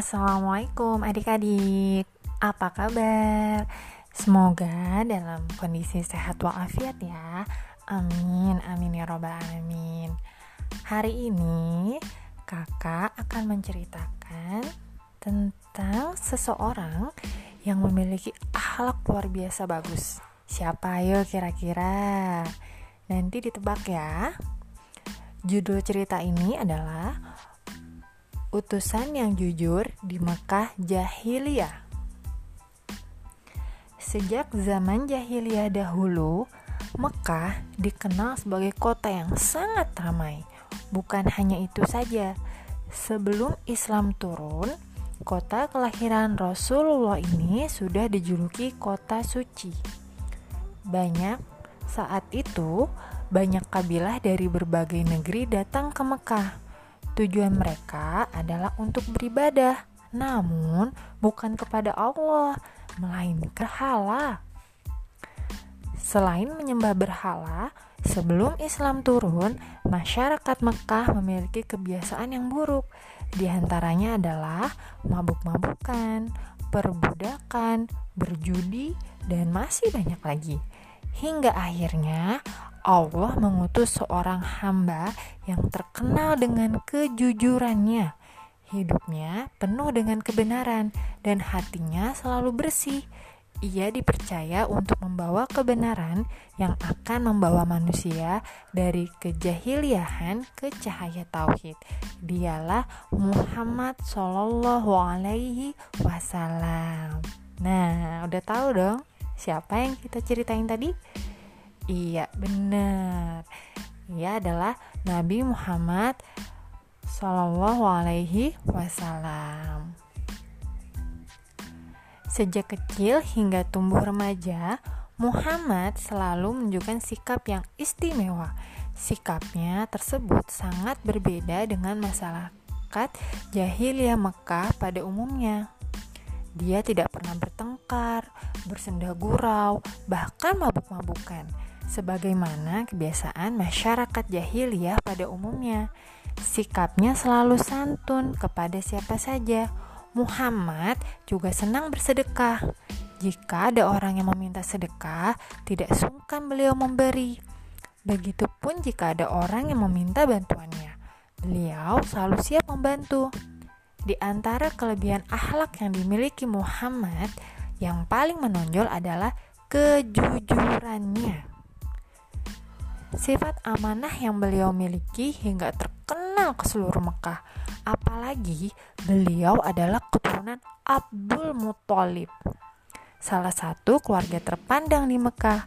Assalamualaikum adik-adik. Apa kabar? Semoga dalam kondisi sehat walafiat ya. Amin, amin ya robbal alamin. Hari ini kakak akan menceritakan tentang seseorang yang memiliki akhlak luar biasa bagus. Siapa? Ayo kira-kira? Nanti ditebak ya. Judul cerita ini adalah utusan yang jujur di Mekah jahiliyah. Sejak zaman jahiliyah dahulu, Mekah dikenal sebagai kota yang sangat ramai. Bukan hanya itu saja, sebelum Islam turun, kota kelahiran Rasulullah ini sudah dijuluki kota suci. Banyak saat itu, banyak kabilah dari berbagai negeri datang ke Mekah Tujuan mereka adalah untuk beribadah, namun bukan kepada Allah, melainkan berhala. Selain menyembah berhala, sebelum Islam turun, masyarakat Mekah memiliki kebiasaan yang buruk. Di antaranya adalah mabuk-mabukan, perbudakan, berjudi, dan masih banyak lagi. Hingga akhirnya Allah mengutus seorang hamba yang terkenal dengan kejujurannya. Hidupnya penuh dengan kebenaran dan hatinya selalu bersih. Ia dipercaya untuk membawa kebenaran yang akan membawa manusia dari kejahiliahan ke cahaya tauhid. Dialah Muhammad Shallallahu Alaihi Wasallam. Nah, udah tahu dong siapa yang kita ceritain tadi? Iya, benar. Ia adalah Nabi Muhammad Sallallahu Alaihi Wasallam. Sejak kecil hingga tumbuh remaja, Muhammad selalu menunjukkan sikap yang istimewa. Sikapnya tersebut sangat berbeda dengan masyarakat jahiliyah Mekah pada umumnya. Dia tidak pernah bertengkar, bersenda gurau, bahkan mabuk-mabukan sebagaimana kebiasaan masyarakat jahiliyah pada umumnya. Sikapnya selalu santun kepada siapa saja. Muhammad juga senang bersedekah. Jika ada orang yang meminta sedekah, tidak sungkan beliau memberi. Begitupun jika ada orang yang meminta bantuannya, beliau selalu siap membantu. Di antara kelebihan akhlak yang dimiliki Muhammad, yang paling menonjol adalah kejujurannya. Sifat amanah yang beliau miliki hingga terkenal ke seluruh Mekah. Apalagi beliau adalah keturunan Abdul Muthalib, salah satu keluarga terpandang di Mekah.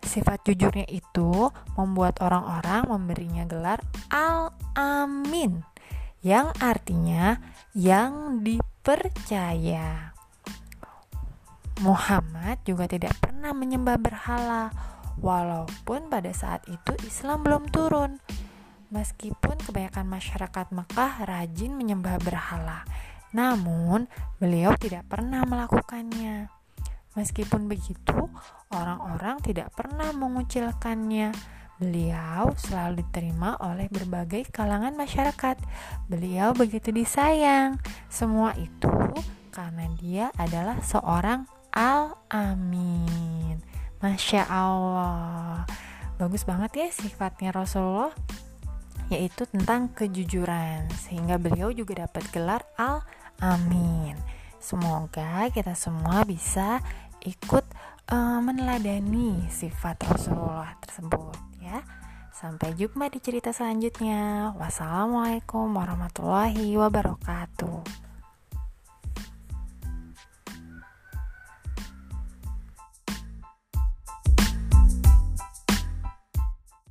Sifat jujurnya itu membuat orang-orang memberinya gelar Al-Amin, yang artinya yang dipercaya. Muhammad juga tidak pernah menyembah berhala walaupun pada saat itu Islam belum turun. Meskipun kebanyakan masyarakat Mekah rajin menyembah berhala, namun beliau tidak pernah melakukannya. Meskipun begitu, orang-orang tidak pernah mengucilkannya. Beliau selalu diterima oleh berbagai kalangan masyarakat. Beliau begitu disayang. Semua itu karena dia adalah seorang al-amin. Masya Allah Bagus banget ya sifatnya Rasulullah Yaitu tentang kejujuran Sehingga beliau juga dapat gelar Al-Amin Semoga kita semua bisa ikut uh, meneladani sifat Rasulullah tersebut ya. Sampai jumpa di cerita selanjutnya. Wassalamualaikum warahmatullahi wabarakatuh.